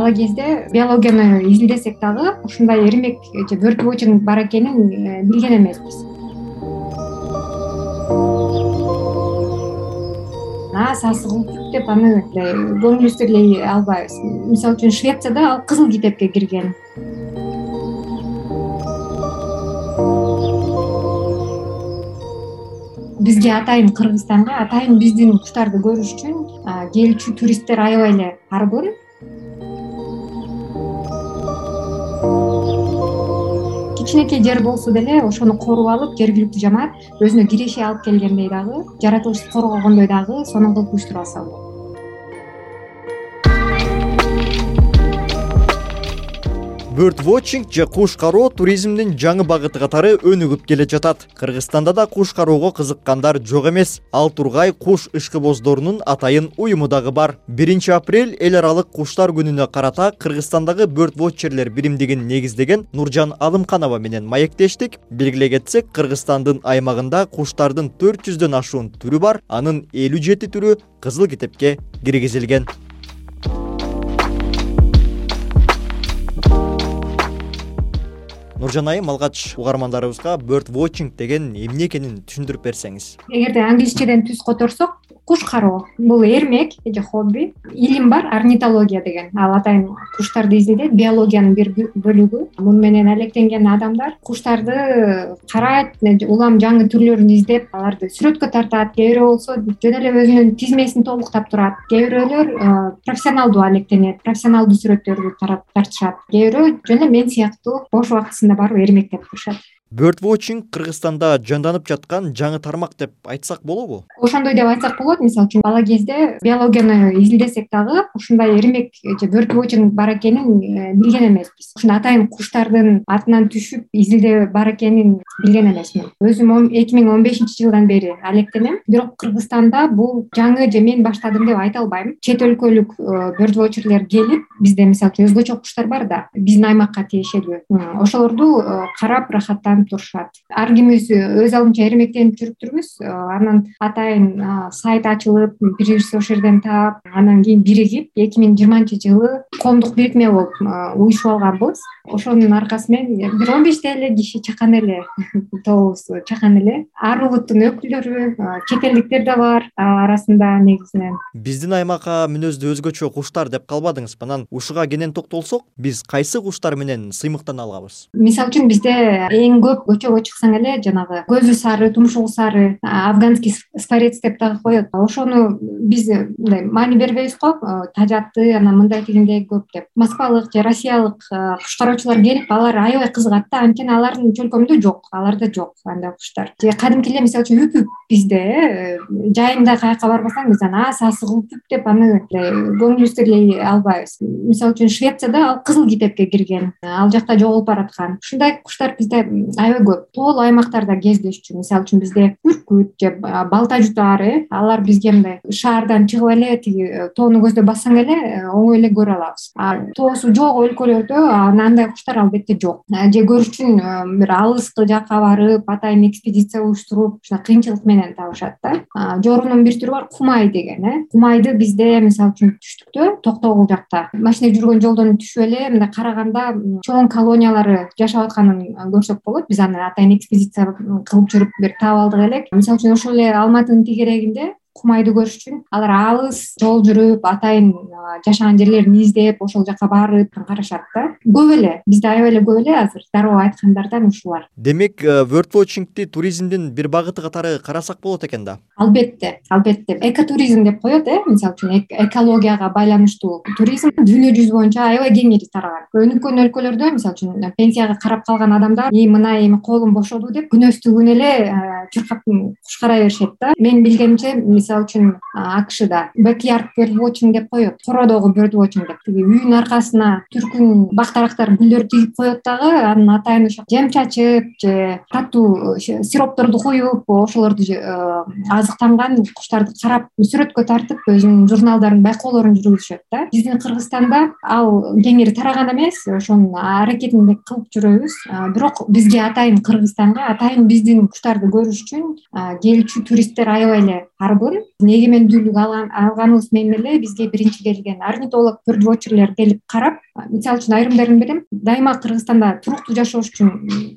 бала кезде биологияны изилдесек дагы ушундай эрмек же бөртүп очерк бар экенин э, билген эмеспиз. Сасы кылчүк деп аны көңүлүбүздө эле албайбыз. Мисалы үчүн швецияда ал кызыл китепке кирген. Бизге атайын кыргызстанга атайын биздин куштарды көрүш үчүн келүүчү туристтер аябай эле арбын кичинекей жер болсо деле ошону коруп алып жергиликтүү жамаат өзүнө киреше алып келгендей дагы жаратылышты коргогондой дагы сонун кылып уюштуруп алса болот бөрт вотчинг же куш кароо туризмдин жаңы багыты катары өнүгүп келе жатат. Кыргызстанда да куш кароого кызыккандар жок эмес. Ал тургай куш ышкыбоздорунун атайын уюму дагы бар. Биринчи апрель эл аралык куштар күнүнө карата кыргызстандагы бөрт вотчерлер биримдигин негиздеген нуржан алымканова менен маектештик. Белгилей кетсек кыргызстандын аймагында куштардын төрт жүздөн ашуун түрү бар. Анын элүү жети түрү кызыл китепке киргизилген нуржан айым алгач угармандарыбызга бөрт вотчинг деген эмне экенин түшүндүрүп берсеңиз. Эгерде англисчеден түз которсок куш кароо. Бул эрмек же хобби. Илим бар орнитология деген. Ал атайын куштарды изилдейт биологиянын бир бөлүгү. Муну менен алектенген адамдар куштарды карайт улам жаңы түрлөрүн издеп аларды сүрөткө тартат. Кээ бирөө болсо жөн эле өзүнүн тизмесин толуктап турат. Кээ бирөөлөр профессионалдуу алектенет профессионалдуу сүрөттөрдү тартышат. Кээ бирөө жөн эле мен сыяктуу бош убактысында барып эрмектеп турушат бөрт вотчинг кыргызстанда жанданып жаткан жаңы тармак деп айтсак болобу? Ошондой деп айтсак болот. Мисалы үчүн бала кезде биологияны изилдесек дагы ушундай эрмек же очерк бар экенин э, билген эмеспиз. Ушундай атайын куштардын атынан түшүп изилдөө бар экенин билген эмесмин. Өзүм эки миң он бешинчи жылдан бери алектенем. Бирок кыргызстанда бул жаңы же мен баштадым деп айта албайм. Чет өлкөлүк э, бөрт вочерлер келип бизде мисалы үчүн өзгөчө куштар бар да. Биздин аймакка тиешелүү. Ошолорду э, карап турушат. Ар кимибиз өз алдынча эрмектенип жүрүптүрбүз анан атайын сайт ачылып бир бирибизди ошол жерден таап анан кийин биригип эки миң жыйырманчы жылы коомдук бирикме болуп уюшуп алганбыз ошонун аркасы менен бир он бештей эле киши чакан эле тобубуз чакан эле. Ар улуттун өкүлдөрү чет элдиктер да бар арасында негизинен. Биздин аймакка мүнөздүү өзгөчө куштар деп калбадыңызбы анан ушуга кенен токтолсок биз кайсы куштар менен сыймыктана алабыз? Мисалы үчүн бизде эң көп көчөгө чыксаң эле жанагы көзү сары тумшугу сары афганский скворец деп дагы коет. Ошону биз мындай маани бербейбиз го тажатты анан мындай тигиндей көп деп. Москвалык же россиялык куш кароочулар келип алар аябай кызыгат да анткени алардын чөлкөмүндө жок аларда жок андай куштар. Же кадимки эле мисалы үчүн үпүп бизде э жайында каяка барбасаң биз аны сасы үпүп деп аны көңүлүбүздө эле албайбыз. Мисалы үчүн швецияда ал кызыл китепке кирген ал жакта жоголуп бараткан. Ушундай куштар бизде аябай көп. Тоолуу аймактарда кездешчү. Мисалы үчүн бизде бүркүт же балта жутаар э алар бизге мындай шаардан чыгып эле тиги э, тоону көздөп бассаң эле э, оңой эле көрө алабыз. А тоосу жок өлкөлөрдө андай куштар албетте жок. Же көрүш үчүн э, бир алыскы жакка барып атайын экспедиция уюштуруп ушундай кыйынчылык менен табышат да. Жоорунун бир түрү бар кумай деген э. Кумайды бизде мисалы үчүн түштүктө токтогул жакта. Машине жүргөн жолдон түшүп эле мындай караганда чоң колониялары жашап атканын көрсөк болот биз аны атайын экспедиция кылып жүрүп бир таап алдык элек. Мисалы үчүн ошол эле алматынын тегерегинде кумайды көрүш үчүн алар алыс жол жүрүп атайын жашаган жерлерин издеп ошол жака барып карашат да. Көп эле бизде аябай эле көп эле азыр. Дароо айткандардан ушулар. Демек бөрт вотчингти туризмдин бир багыты катары карасак болот экен да? Албетте албетте. Экотуризм деп коет э мисалы үчүн экологияга байланыштуу туризм дүйнө жүзү боюнча аябай кеңири тараган. Өнүккөн өлкөлөрдө мисалы үчүн пенсияга карап калган адамдар и мына эми колум бошоду деп күнөстүү күнү эле чуркап куш карай беришет да. Менин билгенимче мисалы үчүн акшда бекярд бөрт вотчинг деп коет короодогу вотчинг деп. Тиги үйүнүн аркасына түркүн бактарактар гүлдөр тигип коет дагы анан атайын ошо жем чачып же таттуу сиропторду куюп ошолорду э, азыктанган куштарды карап сүрөткө тартып өзүнүн журналдарын байкоолорун жүргүзүшөт да. Биздин кыргызстанда ал кеңири тараган эмес ошонун аракетин кылып жүрөбүз. Бирок бизге атайын кыргызстанга атайын биздин куштарды көрүш үчүн келүүчү туристтер аябай эле арбын эгемендүүлүк алганыбыз менен эле бизге биринчи келген орнитолог бирдвочерлер келип карап мисалы үчүн айрымдарын берем. Дайыма кыргызстанда туруктуу жашоо үчүн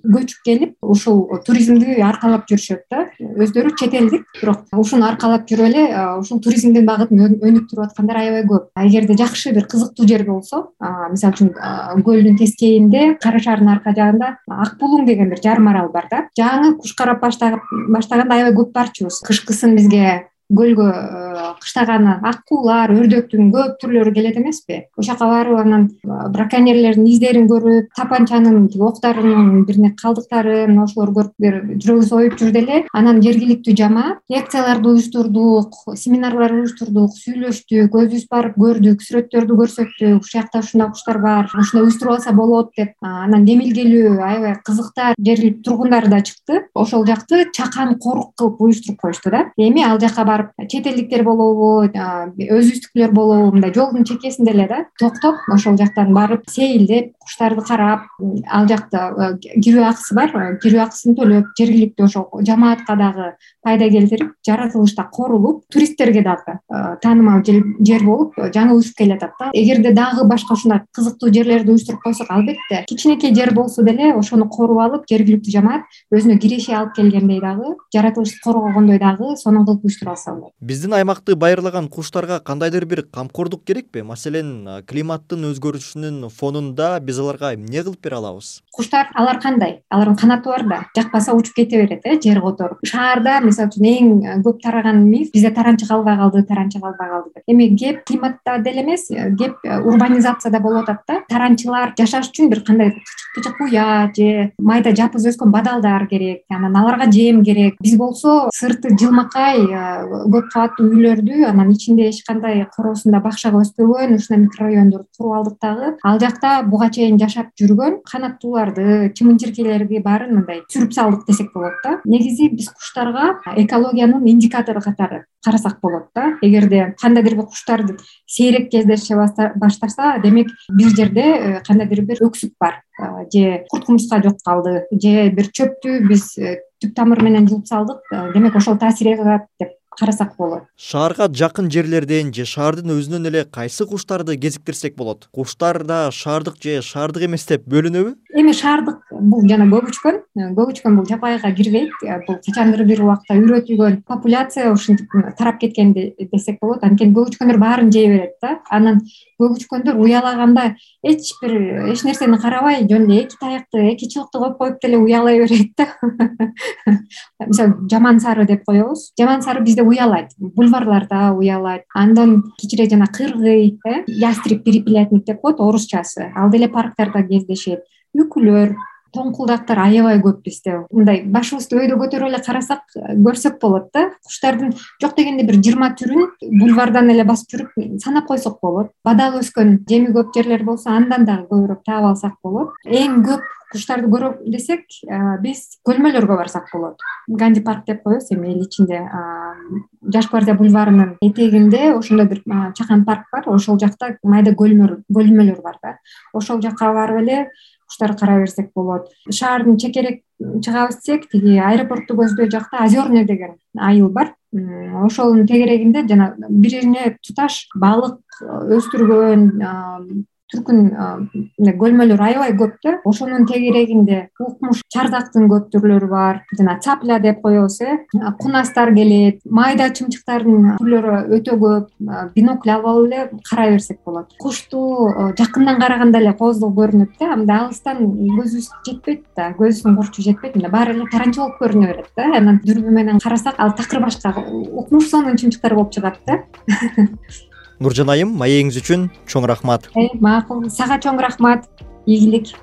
көчүп келип ушул туризмди аркалап жүрүшөт да. Өздөрү чет элдик бирок ушуну аркалап жүрүп эле ушул туризмдин багытын өнүктүрүп аткандар аябай көп. Эгерде жакшы бир кызыктуу жер болсо мисалы үчүн көлдүн тескейинде кара шаардын арка жагында ак булуң деген бир жарым арал бар да. Жаңы куш карап баштаганда аябай көп барчубуз кышкысын бизге көлгө э, кыштаганы ак куулар өрдөктүн көп түрлөрү келет эмеспи. Ошол жака барып анан э, браконьерлердин издерин көрүп тапанчанын тиги октарынын бирне калдыктарын ошолорду көрүп бир жүрөгүбүз оюп жүрдү эле. Анан жергиликтүү жамаат. Лекцияларды уюштурдук семинарлар уюштурдук сүйлөштүк өзүбүз барып көрдүк сүрөттөрдү көрсөттүк. Ушул жакта ушундай куштар бар ушундай уюштуруп алса болот деп анан демилгелүү аябай кызыктар жергиликтүү тургундар да чыкты. Ошол жакты чакан корук кылып уюштуруп коюшту да. Эми ал жака барып чет элдиктер болобу өзүбүздүкүлөр болобу мындай жолдун чекесинде эле да токтоп ошол жактан барып сейилдеп куштарды карап ал жакта э, кирүү акысы бар э, кирүү акысын төлөп жергиликтүү ошол жамаатка дагы пайда келтирип жаратылышта корулуп туристтерге дагы э, таанымал жер болуп жаңы өсүп келатат да. Эгерде дагы башка ушундай кызыктуу жерлерди уюштуруп койсок албетте кичинекей жер болсо деле ошону коруп алып жергиликтүү жамаат өзүнө киреше алып келгендей дагы жаратылышты коргогондой дагы сонун кылып уюштуруп алса биздин аймакты байырлаган куштарга кандайдыр бир камкордук керекпи маселен климаттын өзгөрүшүнүн фонунда биз аларга эмне кылып бере алабыз куштар алар кандай? Алардын канаты бар да. Жакпаса учуп кете берет э жер которуп шаарда мисалы үчүн эң көп тараган миф бизде таранча калбай калды таранча калбай калды деп. Эми кеп климатта деле эмес кеп урбанизацияда болуп атат да. Таранчылар жашаш үчүн бир кандай кычык уя же майда жапыз өскөн бадалдар керек анан аларга жем керек. Биз болсо сырты жылмакай көп кабаттуу үйлөрдү анан ичинде эч кандай короосунда бакшак өспөгөн ушундай микрорайондорду куруп алдык дагы. Ал жакта буга чейин жашап жүргөн канаттууларды чымын-чиркейлерди баарын мындай сүрүп салдык десек болот да. Негизи биз куштарга экологиянын индикатору катары карасак болот да. Эгерде кандайдыр бир куштарды сейрек кездеше баштаса демек бир жерде э, кандайдыр бир өксүк бар. Э, же курт кумурска жок калды же бир чөптү биз э, түп тамыры менен жууп салдык демек ошол таасир этип атат деп карасак болот. Шаарга жакын жерлерден же шаардын өзүнөн эле кайсы куштарды кезиктирсек болот? Куштар да шаардык же шаардык эмес деп бөлүнөбү? Эми шаардык бул жана көк үчкөн көк үчкөн бул жапайыга кирбейт. Бул качандыр бир убакта үйрөтүлгөн популяция ушинтип тарап кеткен десек болот. Анткени көк үчкөндөр баарын жей берет да. Анан көк үчкөндөр уялаганда эч бир эч нерсени карабай жөн эле эки таякты эки чылыкты коюп коюп деле уялай берет да. Мисалы жаман сары деп коебуз. Жаман сары бизде уялайт бульварларда уялайт. Андан кичире жана кыргый э ястреб перепелятник деп коет орусчасы. Ал деле парктарда кездешет. Үкүлөр тоңкулдактар аябай көп бизде мындай башыбызды өйдө көтөрүп эле карасак көрсөк болот да. Куштардын жок дегенде бир жыйырма түрүн бульвардан эле басып жүрүп санап койсок болот. Бадал өскөн жеми көп жерлер болсо андан дагы көбүрөөк таап алсак болот. Эң көп куштарды көрөм десек биз көлмөлөргө барсак болот. Ганди парк деп коебуз эми эл ичинде жаш гвардия бульварынын этегинде ошондой бир чакан парк бар. Ошол жакта майда көлмөлөр бар да. Ошол жака барып эле куштарды карай берсек болот. Шаардын чекерек чыгабыз десек тиги аэропортту көздөй жакта озерный деген айыл бар. Ошонун тегерегинде жана бирине туташ балык өстүргөн түркүн көлмөлөр аябай көп да. Ошонун тегерегинде укмуш чардактын көп түрлөрү бар. Жана цапля деп коебуз э. Кунастар келет майда чымчыктардын түрлөрү өтө көп. Бинокль алып алып эле карай берсек болот. Кушту жакындан караганда эле кооздугу көрүнөт да. Мындай алыстан көзүбүз жетпейт да көзүбүздүн бурчу жетпейт мындай баары эле таранча болуп көрүнө берет да. Анан дүрбү менен карасак ал такыр башка укмуш сонун чымчыктар болуп чыгат да нуржан айым маегиңиз үчүн чоң рахмат. Макул сага чоң рахмат. Ийгилик.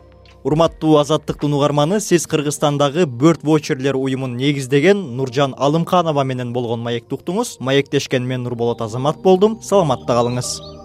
Урматтуу азаттыктын угарманы сиз кыргызстандагы бөрт вочерлер уюмун негиздеген нуржан алымканова менен болгон маекти уктуңуз маектешкен мен нурболот азамат болдум. Саламатта калыңыз